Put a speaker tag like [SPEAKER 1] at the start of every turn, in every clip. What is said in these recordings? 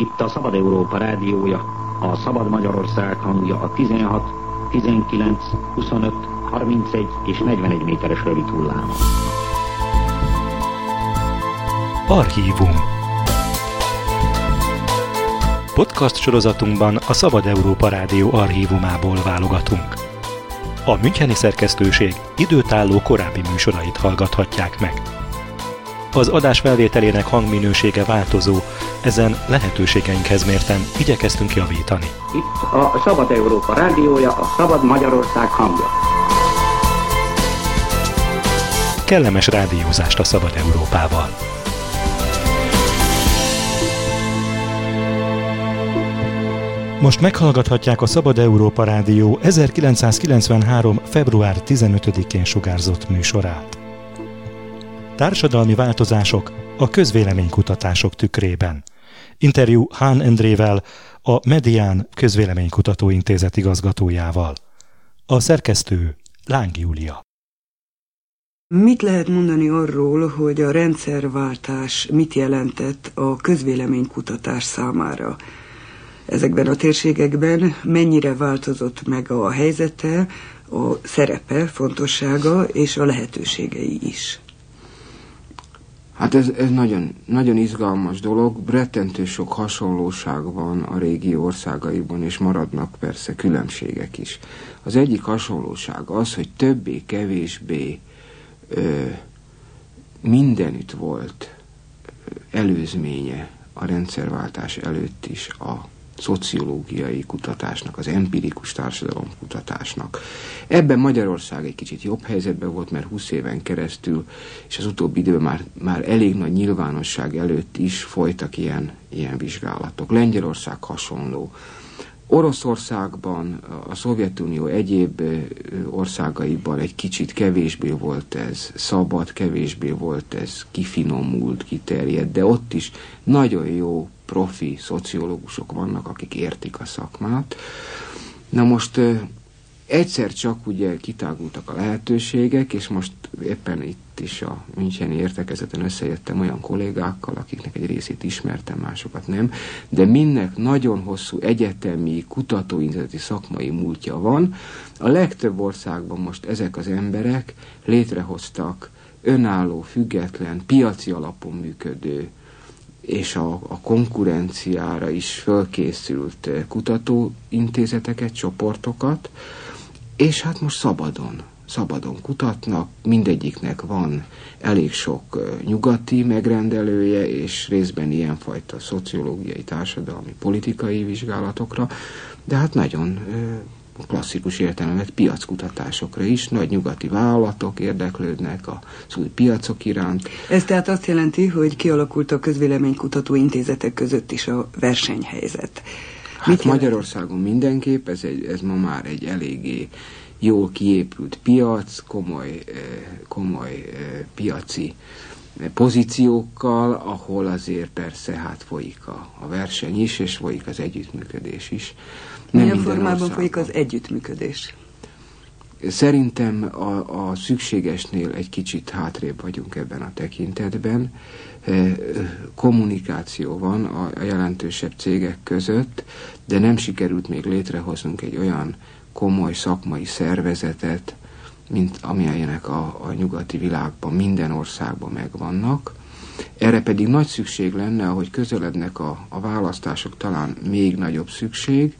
[SPEAKER 1] Itt a Szabad Európa rádiója, a Szabad Magyarország hangja a 16, 19, 25, 31 és 41 méteres rövid hullám.
[SPEAKER 2] Archívum Podcast sorozatunkban a Szabad Európa Rádió archívumából válogatunk. A Müncheni szerkesztőség időtálló korábbi műsorait hallgathatják meg. Az adás felvételének hangminősége változó, ezen lehetőségeinkhez mérten igyekeztünk javítani.
[SPEAKER 1] Itt a Szabad Európa rádiója, a Szabad Magyarország hangja.
[SPEAKER 2] Kellemes rádiózást a Szabad Európával! Most meghallgathatják a Szabad Európa Rádió 1993. február 15-én sugárzott műsorát. Társadalmi változások a közvéleménykutatások tükrében. Interjú Hán Endrével, a Medián Közvéleménykutató Intézet igazgatójával. A szerkesztő Láng Júlia.
[SPEAKER 3] Mit lehet mondani arról, hogy a rendszerváltás mit jelentett a közvéleménykutatás számára? Ezekben a térségekben mennyire változott meg a helyzete, a szerepe, fontossága és a lehetőségei is?
[SPEAKER 4] Hát ez, ez nagyon, nagyon izgalmas dolog, rettentő sok hasonlóság van a régi országaiban, és maradnak persze különbségek is. Az egyik hasonlóság az, hogy többé-kevésbé mindenütt volt előzménye a rendszerváltás előtt is a szociológiai kutatásnak, az empirikus társadalomkutatásnak. Ebben Magyarország egy kicsit jobb helyzetben volt, mert 20 éven keresztül, és az utóbbi időben már, már elég nagy nyilvánosság előtt is folytak ilyen, ilyen vizsgálatok. Lengyelország hasonló. Oroszországban, a Szovjetunió egyéb országaiban egy kicsit kevésbé volt ez szabad, kevésbé volt ez kifinomult, kiterjedt, de ott is nagyon jó profi szociológusok vannak, akik értik a szakmát. Na most egyszer csak ugye kitágultak a lehetőségek, és most éppen itt is a Müncheni értekezeten összejöttem olyan kollégákkal, akiknek egy részét ismertem, másokat nem, de mindnek nagyon hosszú egyetemi, kutatóintézeti szakmai múltja van. A legtöbb országban most ezek az emberek létrehoztak önálló, független, piaci alapon működő és a, a konkurenciára is fölkészült kutatóintézeteket, csoportokat, és hát most szabadon, szabadon kutatnak, mindegyiknek van elég sok nyugati megrendelője, és részben ilyenfajta szociológiai, társadalmi, politikai vizsgálatokra, de hát nagyon klasszikus értelemben piackutatásokra is. Nagy nyugati vállalatok érdeklődnek az új piacok iránt.
[SPEAKER 3] Ez tehát azt jelenti, hogy kialakult a közvéleménykutató intézetek között is a versenyhelyzet.
[SPEAKER 4] Hát Mit Magyarországon mindenképp, ez, egy, ez ma már egy eléggé jól kiépült piac, komoly, eh, komoly eh, piaci pozíciókkal, ahol azért persze hát folyik a, a verseny is, és folyik az együttműködés is.
[SPEAKER 3] Nem Milyen formában országban. folyik az együttműködés?
[SPEAKER 4] Szerintem a, a szükségesnél egy kicsit hátrébb vagyunk ebben a tekintetben. E, kommunikáció van a, a jelentősebb cégek között, de nem sikerült még létrehoznunk egy olyan komoly szakmai szervezetet, mint amilyenek a, a nyugati világban, minden országban megvannak. Erre pedig nagy szükség lenne, ahogy közelednek a, a választások, talán még nagyobb szükség,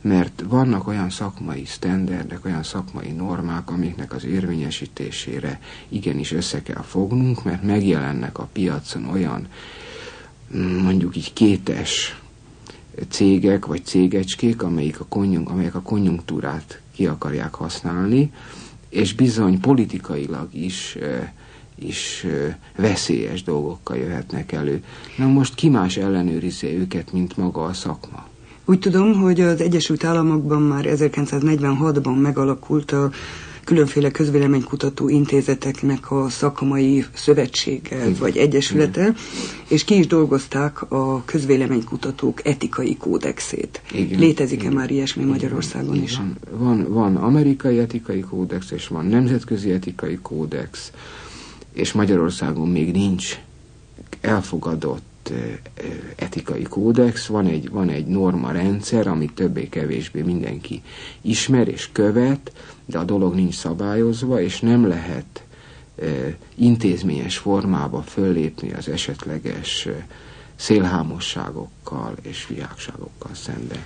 [SPEAKER 4] mert vannak olyan szakmai sztenderdek, olyan szakmai normák, amiknek az érvényesítésére igenis össze kell fognunk, mert megjelennek a piacon olyan mondjuk így kétes cégek vagy cégecskék, amelyik a konjunk, amelyek a konjunktúrát ki akarják használni, és bizony politikailag is is veszélyes dolgokkal jöhetnek elő. Na most ki más ellenőrizi őket, mint maga a szakma?
[SPEAKER 3] Úgy tudom, hogy az Egyesült Államokban már 1946-ban megalakult a különféle közvéleménykutató intézeteknek a szakmai szövetsége Igen. vagy egyesülete, Igen. és ki is dolgozták a közvéleménykutatók etikai kódexét. Létezik-e már ilyesmi Igen. Magyarországon Igen. is?
[SPEAKER 4] Van, van, van amerikai etikai kódex, és van nemzetközi etikai kódex, és Magyarországon még nincs elfogadott úgynevezett etikai kódex, van egy, van egy norma rendszer, amit többé-kevésbé mindenki ismer és követ, de a dolog nincs szabályozva, és nem lehet intézményes formába föllépni az esetleges szélhámosságokkal és viákságokkal szembe.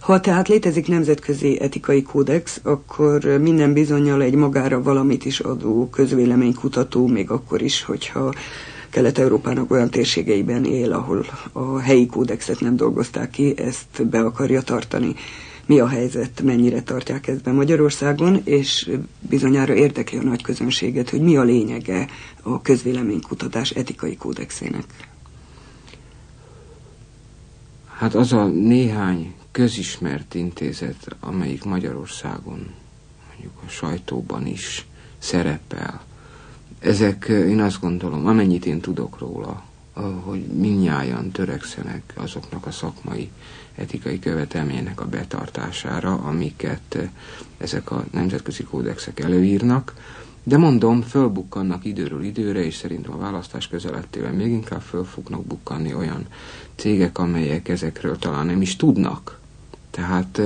[SPEAKER 3] Ha tehát létezik nemzetközi etikai kódex, akkor minden bizonyal egy magára valamit is adó közvéleménykutató, még akkor is, hogyha Kelet-Európának olyan térségeiben él, ahol a helyi kódexet nem dolgozták ki, ezt be akarja tartani. Mi a helyzet, mennyire tartják ezt be Magyarországon, és bizonyára érdekli a nagy közönséget, hogy mi a lényege a közvéleménykutatás etikai kódexének.
[SPEAKER 4] Hát az a néhány közismert intézet, amelyik Magyarországon mondjuk a sajtóban is szerepel, ezek én azt gondolom, amennyit én tudok róla, hogy minnyáján törekszenek azoknak a szakmai etikai követelménynek a betartására, amiket ezek a nemzetközi kódexek előírnak, de mondom, fölbukkannak időről időre, és szerintem a választás közelettével még inkább föl fognak bukkanni olyan cégek, amelyek ezekről talán nem is tudnak. Tehát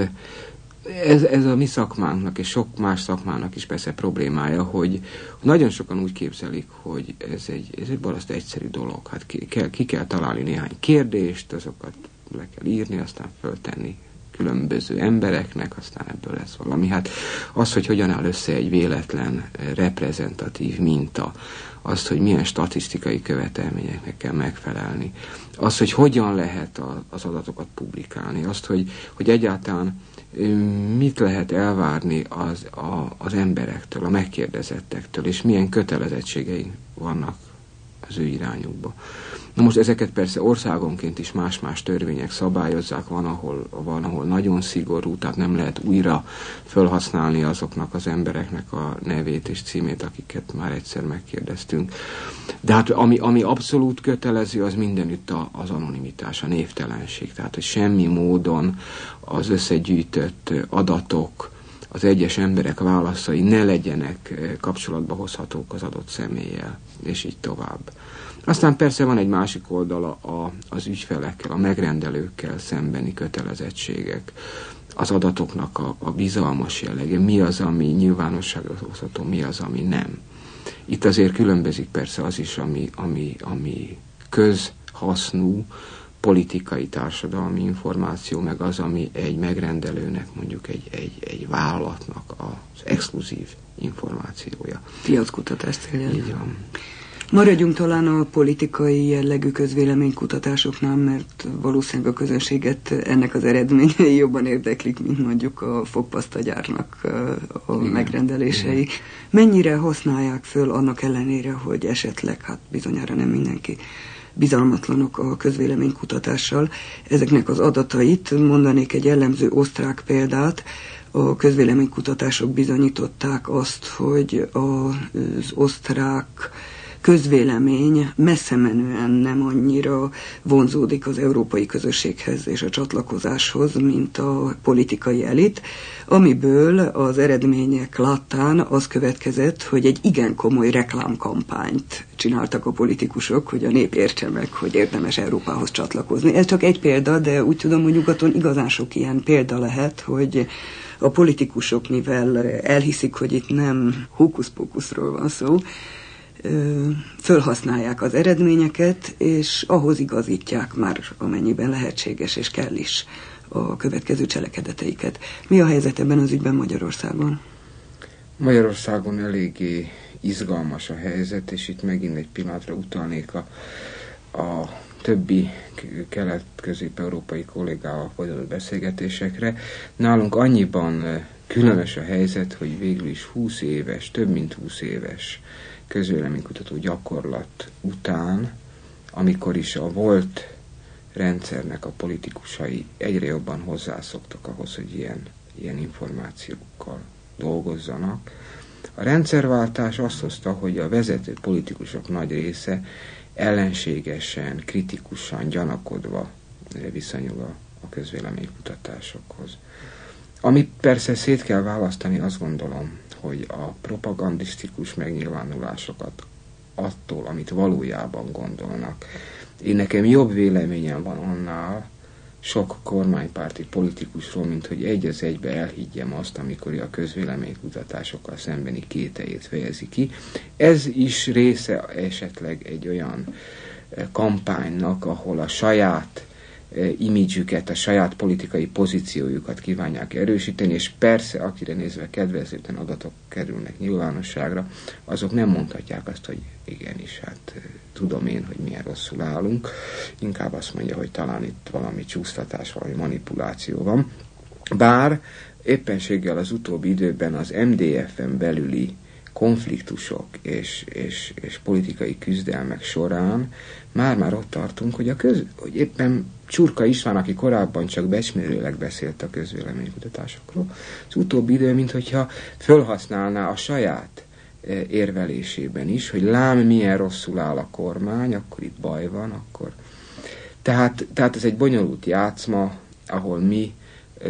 [SPEAKER 4] ez, ez a mi szakmánknak és sok más szakmának is persze problémája, hogy nagyon sokan úgy képzelik, hogy ez egy, ez egy balaszt egyszerű dolog. Hát ki kell, ki kell találni néhány kérdést, azokat le kell írni, aztán föltenni különböző embereknek, aztán ebből lesz valami. Hát az, hogy hogyan áll össze egy véletlen reprezentatív minta, az, hogy milyen statisztikai követelményeknek kell megfelelni, az, hogy hogyan lehet a, az adatokat publikálni, azt, hogy, hogy egyáltalán mit lehet elvárni az, a, az emberektől, a megkérdezettektől, és milyen kötelezettségei vannak az ő irányukba. Na most ezeket persze országonként is más-más törvények szabályozzák, van ahol, van, ahol nagyon szigorú, tehát nem lehet újra felhasználni azoknak az embereknek a nevét és címét, akiket már egyszer megkérdeztünk. De hát ami, ami abszolút kötelező, az mindenütt a, az anonimitás, a névtelenség. Tehát, hogy semmi módon az összegyűjtött adatok, az egyes emberek válaszai ne legyenek kapcsolatba hozhatók az adott személlyel, és így tovább. Aztán persze van egy másik oldala a, az ügyfelekkel, a megrendelőkkel szembeni kötelezettségek, az adatoknak a, a bizalmas jellege, mi az, ami nyilvánosságra hozható, mi az, ami nem. Itt azért különbözik persze az is, ami, ami, ami közhasznú, politikai társadalmi információ, meg az, ami egy megrendelőnek, mondjuk egy, egy, egy vállalatnak az exkluzív információja.
[SPEAKER 3] Piackutatás céljára. Így van. Maradjunk talán a politikai jellegű közvéleménykutatásoknál, mert valószínűleg a közönséget ennek az eredményei jobban érdeklik, mint mondjuk a fogpasztagyárnak a Igen. megrendelései. Igen. Mennyire használják föl annak ellenére, hogy esetleg, hát bizonyára nem mindenki, bizalmatlanok a közvéleménykutatással. Ezeknek az adatait mondanék egy jellemző osztrák példát, a közvéleménykutatások bizonyították azt, hogy az osztrák közvélemény messze menően nem annyira vonzódik az európai közösséghez és a csatlakozáshoz, mint a politikai elit, amiből az eredmények láttán az következett, hogy egy igen komoly reklámkampányt csináltak a politikusok, hogy a nép értse meg, hogy érdemes Európához csatlakozni. Ez csak egy példa, de úgy tudom, hogy nyugaton igazán sok ilyen példa lehet, hogy a politikusok, mivel elhiszik, hogy itt nem hókusz-pókuszról van szó, fölhasználják az eredményeket, és ahhoz igazítják már, amennyiben lehetséges és kell is a következő cselekedeteiket. Mi a helyzet ebben az ügyben Magyarországon?
[SPEAKER 4] Magyarországon eléggé izgalmas a helyzet, és itt megint egy pillanatra utalnék a, a többi kelet-közép-európai kollégával folytatott beszélgetésekre. Nálunk annyiban különös a helyzet, hogy végül is 20 éves, több mint 20 éves közvéleménykutató gyakorlat után, amikor is a volt rendszernek a politikusai egyre jobban hozzászoktak ahhoz, hogy ilyen, ilyen információkkal dolgozzanak. A rendszerváltás azt hozta, hogy a vezető politikusok nagy része ellenségesen, kritikusan, gyanakodva viszonyul a, a közvéleménykutatásokhoz. Ami persze szét kell választani, azt gondolom, hogy a propagandisztikus megnyilvánulásokat attól, amit valójában gondolnak. Én nekem jobb véleményem van annál, sok kormánypárti politikusról, mint hogy egy az egybe elhiggyem azt, amikor a közvéleménykutatásokkal szembeni kételjét fejezi ki. Ez is része esetleg egy olyan eh, kampánynak, ahol a saját imidzsüket, a saját politikai pozíciójukat kívánják erősíteni, és persze, akire nézve kedvezőtlen adatok kerülnek nyilvánosságra, azok nem mondhatják azt, hogy igenis, hát tudom én, hogy milyen rosszul állunk, inkább azt mondja, hogy talán itt valami csúsztatás, valami manipuláció van. Bár éppenséggel az utóbbi időben az MDF-en belüli konfliktusok és, és, és politikai küzdelmek során már-már ott tartunk, hogy, a köz, hogy éppen Csurka István, aki korábban csak becsmérőleg beszélt a közvéleménykutatásokról, az utóbbi idő, mint hogyha fölhasználná a saját e, érvelésében is, hogy lám milyen rosszul áll a kormány, akkor itt baj van, akkor... Tehát, tehát ez egy bonyolult játszma, ahol mi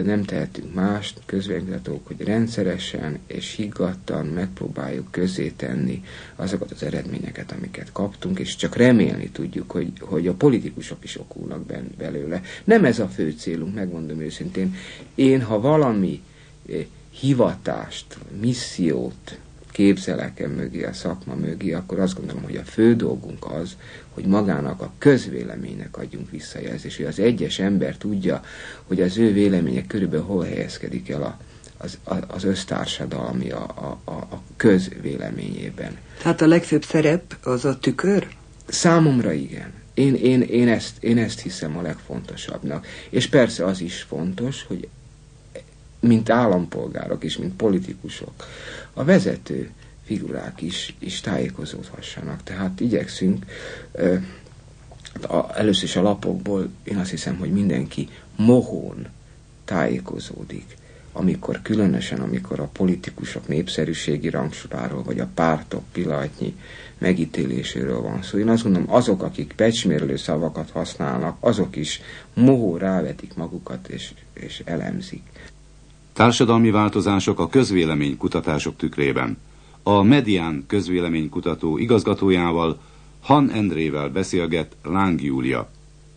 [SPEAKER 4] nem tehetünk mást, közvéleménykutatók, hogy rendszeresen és higgadtan megpróbáljuk közé tenni azokat az eredményeket, amiket kaptunk, és csak remélni tudjuk, hogy, hogy a politikusok is okulnak belőle. Nem ez a fő célunk, megmondom őszintén. Én, ha valami eh, hivatást, missziót képzelek -e mögé, a szakma mögé, akkor azt gondolom, hogy a fő dolgunk az, hogy magának a közvéleménynek adjunk visszajelzést, hogy az egyes ember tudja, hogy az ő véleménye körülbelül hol helyezkedik el a, az, az össztársadalmi a, a, a közvéleményében.
[SPEAKER 3] Tehát a legfőbb szerep az a tükör?
[SPEAKER 4] Számomra igen. Én, én, én, ezt, én ezt hiszem a legfontosabbnak. És persze az is fontos, hogy mint állampolgárok és mint politikusok, a vezető figurák is, is tájékozódhassanak. Tehát igyekszünk a, először is a lapokból, én azt hiszem, hogy mindenki mohón tájékozódik, amikor különösen, amikor a politikusok népszerűségi rangsoráról, vagy a pártok pillanatnyi megítéléséről van szó. Én azt gondolom, azok, akik pecsmérlő szavakat használnak, azok is mohó rávetik magukat, és, és elemzik.
[SPEAKER 5] Társadalmi változások a közvéleménykutatások tükrében. A Medián közvéleménykutató igazgatójával, Han Endrével beszélget Láng Júlia.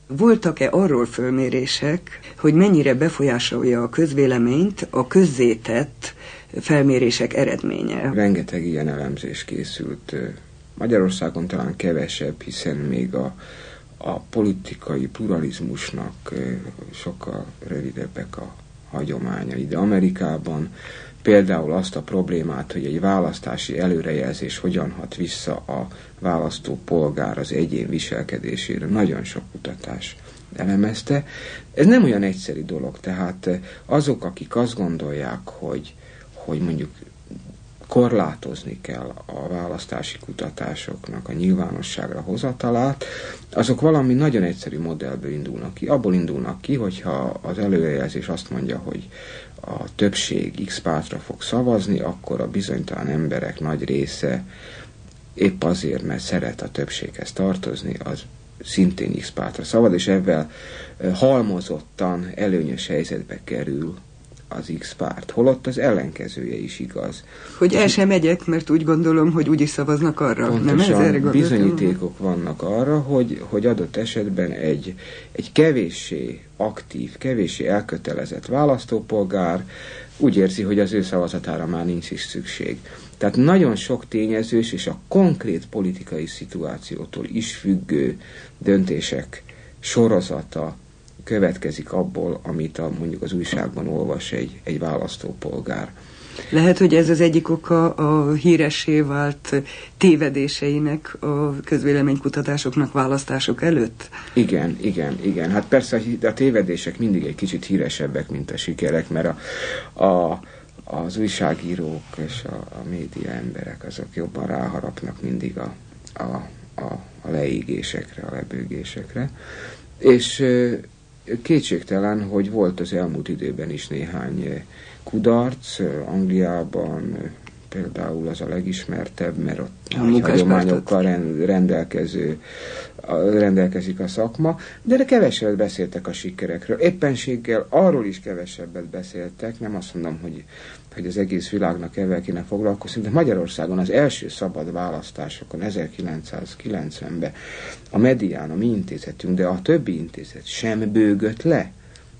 [SPEAKER 3] Voltak-e arról fölmérések, hogy mennyire befolyásolja a közvéleményt a közzétett felmérések eredménye?
[SPEAKER 4] Rengeteg ilyen elemzés készült. Magyarországon talán kevesebb, hiszen még a, a politikai pluralizmusnak sokkal rövidebbek a hagyományai. De Amerikában például azt a problémát, hogy egy választási előrejelzés hogyan hat vissza a választó polgár az egyén viselkedésére, nagyon sok kutatás elemezte. Ez nem olyan egyszerű dolog, tehát azok, akik azt gondolják, hogy, hogy mondjuk korlátozni kell a választási kutatásoknak a nyilvánosságra hozatalát, azok valami nagyon egyszerű modellből indulnak ki. Abból indulnak ki, hogyha az előrejelzés azt mondja, hogy a többség X pártra fog szavazni, akkor a bizonytalan emberek nagy része épp azért, mert szeret a többséghez tartozni, az szintén X pártra szavaz, és ebben halmozottan előnyös helyzetbe kerül az X párt, holott az ellenkezője is igaz.
[SPEAKER 3] Hogy el sem megyek, mert úgy gondolom, hogy úgy is szavaznak arra.
[SPEAKER 4] Pontosan, Nem ez erre bizonyítékok vannak arra, hogy, hogy adott esetben egy, egy kevéssé aktív, kevéssé elkötelezett választópolgár úgy érzi, hogy az ő szavazatára már nincs is szükség. Tehát nagyon sok tényezős és a konkrét politikai szituációtól is függő döntések sorozata következik abból, amit a, mondjuk az újságban olvas egy, egy választópolgár.
[SPEAKER 3] Lehet, hogy ez az egyik oka a híressé vált tévedéseinek a közvéleménykutatásoknak választások előtt?
[SPEAKER 4] Igen, igen, igen. Hát persze a tévedések mindig egy kicsit híresebbek, mint a sikerek, mert a, a az újságírók és a, a média emberek azok jobban ráharapnak mindig a, a, a, a leégésekre, a lebőgésekre. És Kétségtelen, hogy volt az elmúlt időben is néhány eh, kudarc, eh, Angliában, eh, például az a legismertebb, mert ott a nagy hagyományokkal rendelkező, rendelkezik a szakma, de, kevesebbet beszéltek a sikerekről. Éppenséggel arról is kevesebbet beszéltek, nem azt mondom, hogy, hogy az egész világnak ebben kéne foglalkozni, de Magyarországon az első szabad választásokon 1990-ben a medián, a mi intézetünk, de a többi intézet sem bőgött le,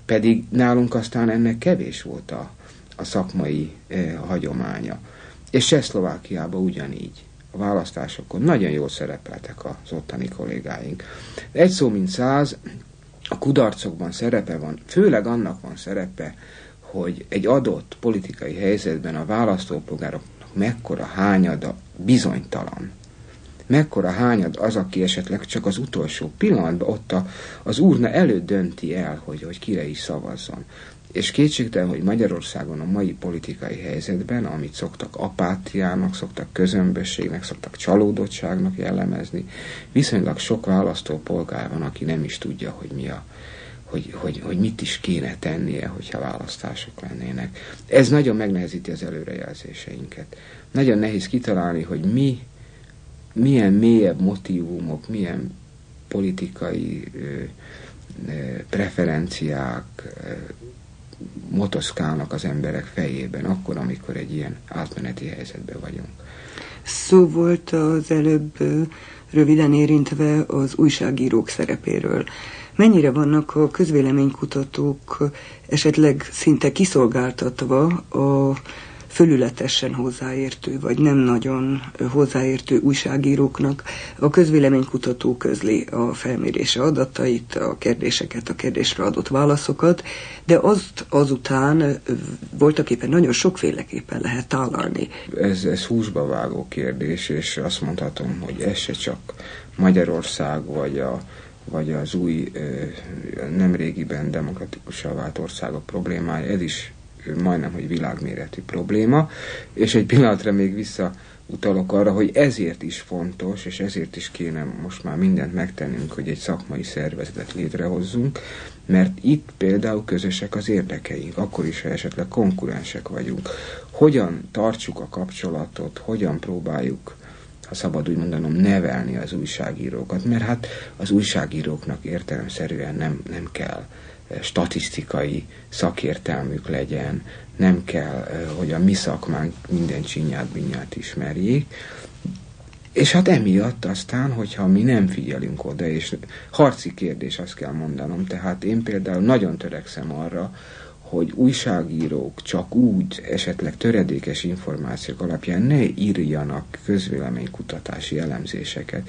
[SPEAKER 4] pedig nálunk aztán ennek kevés volt a, a szakmai eh, hagyománya. És Csehszlovákiában ugyanígy. A választásokon nagyon jól szerepeltek az ottani kollégáink. Egy szó mint száz, a kudarcokban szerepe van, főleg annak van szerepe, hogy egy adott politikai helyzetben a választópolgároknak mekkora hányada bizonytalan. Mekkora hányad az, aki esetleg csak az utolsó pillanatban ott a, az úrna előtt dönti el, hogy, hogy kire is szavazzon. És kétségtelen, hogy Magyarországon a mai politikai helyzetben, amit szoktak apátiának, szoktak közömbösségnek, szoktak csalódottságnak jellemezni, viszonylag sok választópolgár van, aki nem is tudja, hogy mi a, hogy, hogy, hogy mit is kéne tennie, hogyha választások lennének. Ez nagyon megnehezíti az előrejelzéseinket. Nagyon nehéz kitalálni, hogy mi, milyen mélyebb motivumok, milyen politikai ö, ö, preferenciák, ö, motoszkálnak az emberek fejében, akkor, amikor egy ilyen átmeneti helyzetben vagyunk.
[SPEAKER 3] Szó volt az előbb röviden érintve az újságírók szerepéről. Mennyire vannak a közvéleménykutatók esetleg szinte kiszolgáltatva a fölületesen hozzáértő, vagy nem nagyon hozzáértő újságíróknak a közvéleménykutató közli a felmérése adatait, a kérdéseket, a kérdésre adott válaszokat, de azt azután voltak éppen nagyon sokféleképpen lehet tálalni.
[SPEAKER 4] Ez, ez húsba vágó kérdés, és azt mondhatom, hogy ez se csak Magyarország vagy a vagy az új, nemrégiben demokratikusan vált országok problémája, ez is majdnem, hogy világméretű probléma, és egy pillanatra még vissza utalok arra, hogy ezért is fontos, és ezért is kéne most már mindent megtennünk, hogy egy szakmai szervezetet létrehozzunk, mert itt például közösek az érdekeink, akkor is, ha esetleg konkurensek vagyunk. Hogyan tartsuk a kapcsolatot, hogyan próbáljuk ha szabad úgy mondanom, nevelni az újságírókat, mert hát az újságíróknak értelemszerűen nem, nem kell statisztikai szakértelmük legyen, nem kell, hogy a mi szakmánk minden csinyát, binyát ismerjék, és hát emiatt aztán, hogyha mi nem figyelünk oda, és harci kérdés azt kell mondanom, tehát én például nagyon törekszem arra, hogy újságírók csak úgy, esetleg töredékes információk alapján ne írjanak közvéleménykutatási elemzéseket.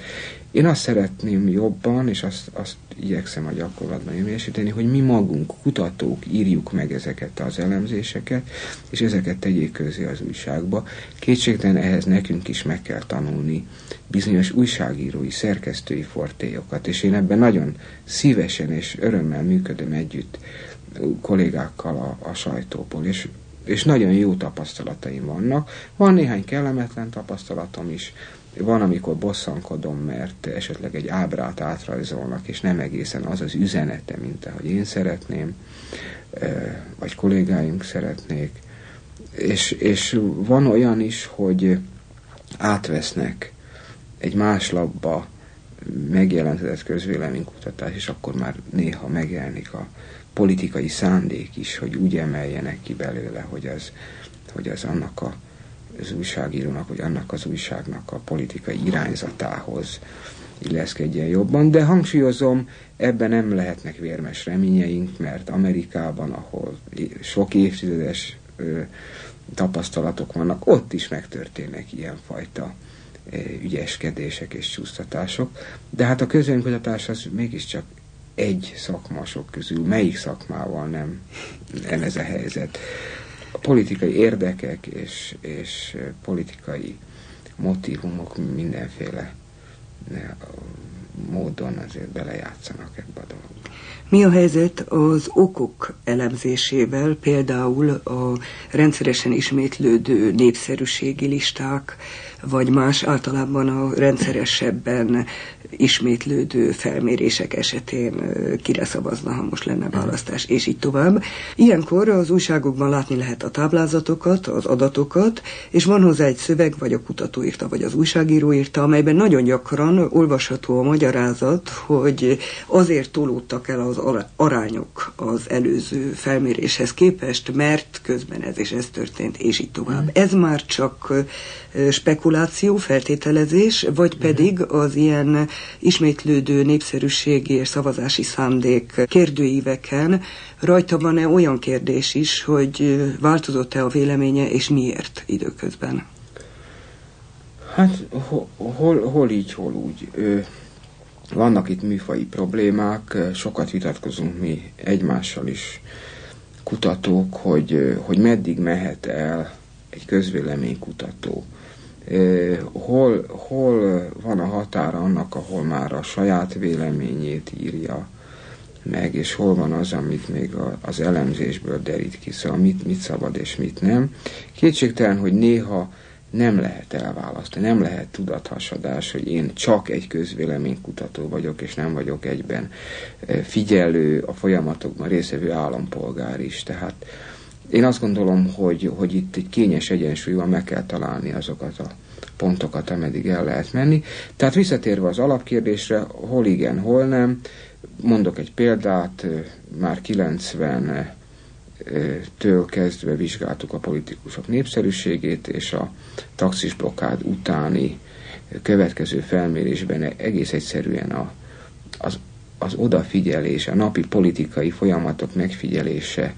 [SPEAKER 4] Én azt szeretném jobban, és azt, azt igyekszem a gyakorlatban érvényesíteni, hogy mi magunk, kutatók írjuk meg ezeket az elemzéseket, és ezeket tegyék közé az újságba. Kétségtelen ehhez nekünk is meg kell tanulni bizonyos újságírói, szerkesztői fortélyokat, és én ebben nagyon szívesen és örömmel működöm együtt kollégákkal a, a sajtóból, és, és nagyon jó tapasztalataim vannak. Van néhány kellemetlen tapasztalatom is, van, amikor bosszankodom, mert esetleg egy ábrát átrajzolnak, és nem egészen az az üzenete, mint ahogy én szeretném, vagy kollégáink szeretnék. És, és van olyan is, hogy átvesznek egy más labba megjelentett közvéleménykutatás, és akkor már néha megjelenik a politikai szándék is, hogy úgy emeljenek ki belőle, hogy az, hogy az annak a, az újságírónak, vagy annak az újságnak a politikai irányzatához illeszkedjen jobban, de hangsúlyozom, ebben nem lehetnek vérmes reményeink, mert Amerikában, ahol sok évtizedes ö, tapasztalatok vannak, ott is megtörténnek ilyenfajta ügyeskedések és csúsztatások, de hát a közönkutatás az mégiscsak egy szakmasok közül melyik szakmával nem, nem ez a helyzet. A politikai érdekek és, és politikai motivumok mindenféle módon azért belejátszanak ebbe a dologba.
[SPEAKER 3] Mi a helyzet az okok elemzésével, például a rendszeresen ismétlődő népszerűségi listák, vagy más általában a rendszeresebben ismétlődő felmérések esetén kire szavazna, ha most lenne választás, és így tovább. Ilyenkor az újságokban látni lehet a táblázatokat, az adatokat, és van hozzá egy szöveg, vagy a kutató írta, vagy az újságíró írta, amelyben nagyon gyakran olvasható a magyarázat, hogy azért tolódtak el az arányok az előző felméréshez képest, mert közben ez és ez történt, és így tovább. Mm. Ez már csak spekuláció, feltételezés, vagy mhm. pedig az ilyen ismétlődő népszerűségi és szavazási szándék kérdőíveken rajta van-e olyan kérdés is, hogy változott-e a véleménye, és miért időközben?
[SPEAKER 4] Hát hol, hol így, hol úgy. Vannak itt műfai problémák, sokat vitatkozunk mi egymással is, kutatók, hogy, hogy meddig mehet el egy közvéleménykutató hol, hol van a határa annak, ahol már a saját véleményét írja meg, és hol van az, amit még az elemzésből derít ki, szóval mit, mit szabad és mit nem. Kétségtelen, hogy néha nem lehet elválasztani, nem lehet tudathasadás, hogy én csak egy közvéleménykutató vagyok, és nem vagyok egyben figyelő, a folyamatokban részevő állampolgár is. Tehát én azt gondolom, hogy, hogy itt egy kényes egyensúlyban meg kell találni azokat a pontokat, ameddig el lehet menni. Tehát visszatérve az alapkérdésre, hol igen, hol nem, mondok egy példát, már 90 től kezdve vizsgáltuk a politikusok népszerűségét, és a taxis blokkád utáni következő felmérésben egész egyszerűen a, az, az odafigyelés, a napi politikai folyamatok megfigyelése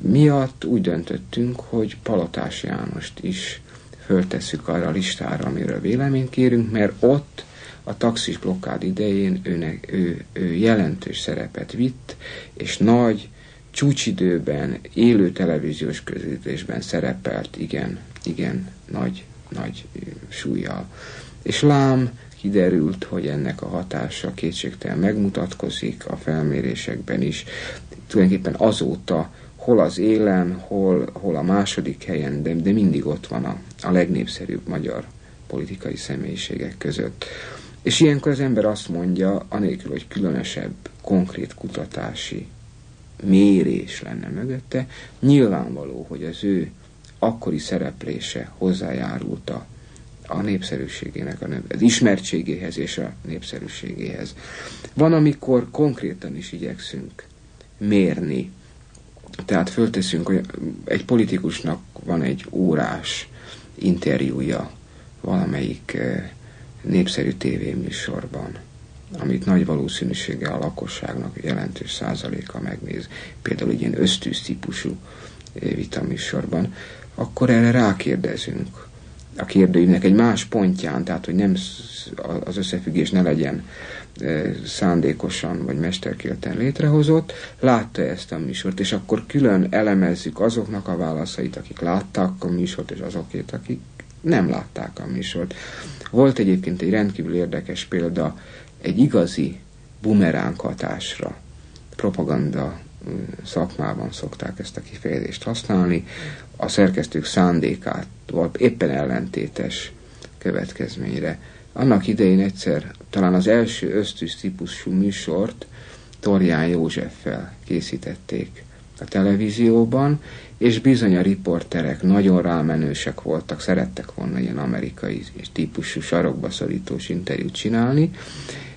[SPEAKER 4] miatt úgy döntöttünk, hogy Palotás Jánost is föltesszük arra a listára, amiről véleményt kérünk, mert ott a taxis blokkád idején őnek, ő, ő jelentős szerepet vitt, és nagy csúcsidőben, élő televíziós közvetésben szerepelt, igen, igen, nagy, nagy súlyjal. És lám, kiderült, hogy ennek a hatása kétségtelen megmutatkozik a felmérésekben is. Tulajdonképpen azóta hol az élen, hol, hol a második helyen, de, de mindig ott van a, a legnépszerűbb magyar politikai személyiségek között. És ilyenkor az ember azt mondja, anélkül, hogy különösebb, konkrét kutatási mérés lenne mögötte, nyilvánvaló, hogy az ő akkori szereplése hozzájárult a, a népszerűségének, a, az ismertségéhez és a népszerűségéhez. Van, amikor konkrétan is igyekszünk mérni. Tehát fölteszünk, hogy egy politikusnak van egy órás interjúja valamelyik eh, népszerű tévéműsorban, amit nagy valószínűséggel a lakosságnak jelentős százaléka megnéz, például egy ilyen ösztűz típusú eh, vitaműsorban, akkor erre rákérdezünk a kérdőívnek egy más pontján, tehát hogy nem az összefüggés ne legyen szándékosan vagy mesterkélten létrehozott, látta ezt a műsort, és akkor külön elemezzük azoknak a válaszait, akik látták a műsort, és azokét, akik nem látták a műsort. Volt egyébként egy rendkívül érdekes példa, egy igazi bumeránk hatásra, propaganda szakmában szokták ezt a kifejezést használni, a szerkesztők szándékát volt éppen ellentétes következményre. Annak idején egyszer talán az első ösztűs típusú műsort Torján Józseffel készítették a televízióban, és bizony a riporterek nagyon rámenősek voltak, szerettek volna ilyen amerikai típusú sarokba szorítós interjút csinálni.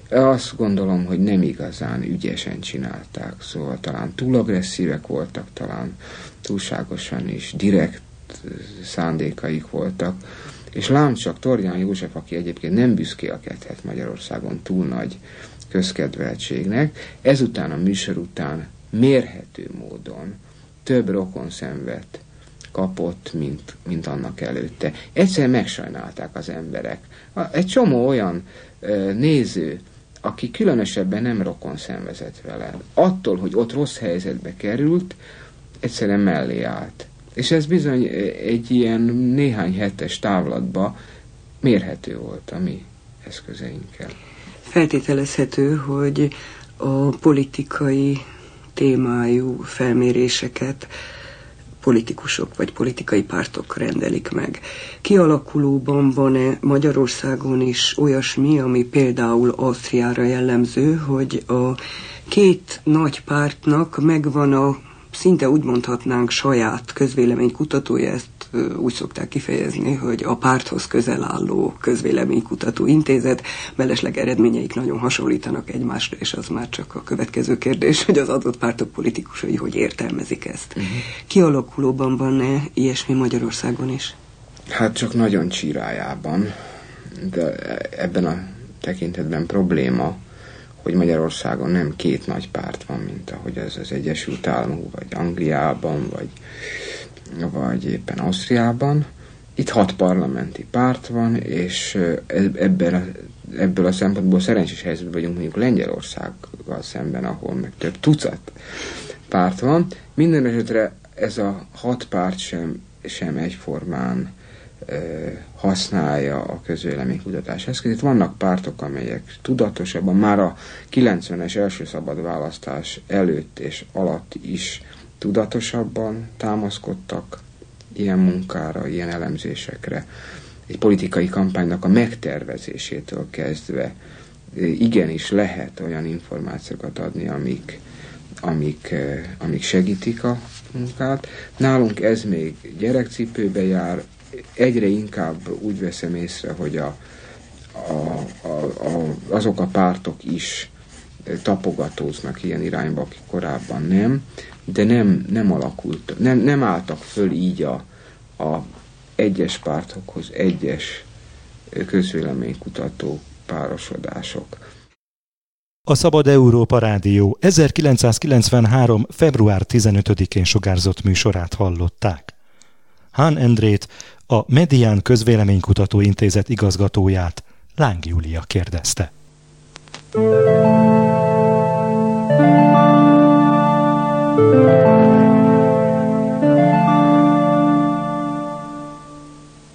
[SPEAKER 4] Azt gondolom, hogy nem igazán ügyesen csinálták, szóval talán túl agresszívek voltak, talán túlságosan is direkt szándékaik voltak és lám csak Torján József, aki egyébként nem büszkélkedhet Magyarországon túl nagy közkedveltségnek, ezután a műsor után mérhető módon több rokon szenvet kapott, mint, mint annak előtte. Egyszerűen megsajnálták az emberek. Egy csomó olyan néző, aki különösebben nem rokon szenvezett vele, attól, hogy ott rossz helyzetbe került, egyszerűen mellé állt. És ez bizony egy ilyen néhány hetes távlatba mérhető volt a mi eszközeinkkel.
[SPEAKER 3] Feltételezhető, hogy a politikai témájú felméréseket politikusok vagy politikai pártok rendelik meg. Kialakulóban van-e Magyarországon is olyasmi, ami például Ausztriára jellemző, hogy a két nagy pártnak megvan a szinte úgy mondhatnánk saját közvéleménykutatója, ezt úgy szokták kifejezni, hogy a párthoz közel álló közvéleménykutató intézet, mellesleg eredményeik nagyon hasonlítanak egymásra, és az már csak a következő kérdés, hogy az adott pártok politikusai hogy értelmezik ezt. Uh-huh. Kialakulóban van-e ilyesmi Magyarországon is?
[SPEAKER 4] Hát csak nagyon csírájában, de ebben a tekintetben probléma, hogy Magyarországon nem két nagy párt van, mint ahogy ez az Egyesült Államok, vagy Angliában, vagy, vagy éppen Ausztriában. Itt hat parlamenti párt van, és ebben a, ebből a szempontból szerencsés helyzetben vagyunk mondjuk Lengyelországgal szemben, ahol meg több tucat párt van. Minden esetre ez a hat párt sem, sem egyformán használja a közvéleménykutatás eszközét. Vannak pártok, amelyek tudatosabban, már a 90-es első szabad választás előtt és alatt is tudatosabban támaszkodtak ilyen munkára, ilyen elemzésekre. Egy politikai kampánynak a megtervezésétől kezdve igenis lehet olyan információkat adni, amik, amik, amik segítik a munkát. Nálunk ez még gyerekcipőbe jár, egyre inkább úgy veszem észre, hogy a, a, a, a, azok a pártok is tapogatóznak ilyen irányba, akik korábban nem, de nem, nem alakult, nem, nem álltak föl így a, a egyes pártokhoz egyes közvéleménykutató párosodások.
[SPEAKER 2] A Szabad Európa Rádió 1993. február 15-én sugárzott műsorát hallották. Hán Endrét, a Medián Közvéleménykutató Intézet igazgatóját Láng Júlia kérdezte.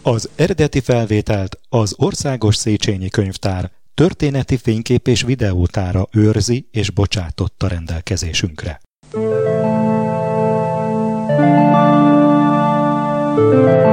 [SPEAKER 2] Az eredeti felvételt az Országos Széchenyi Könyvtár történeti fénykép és videótára őrzi és bocsátotta rendelkezésünkre. Thank you.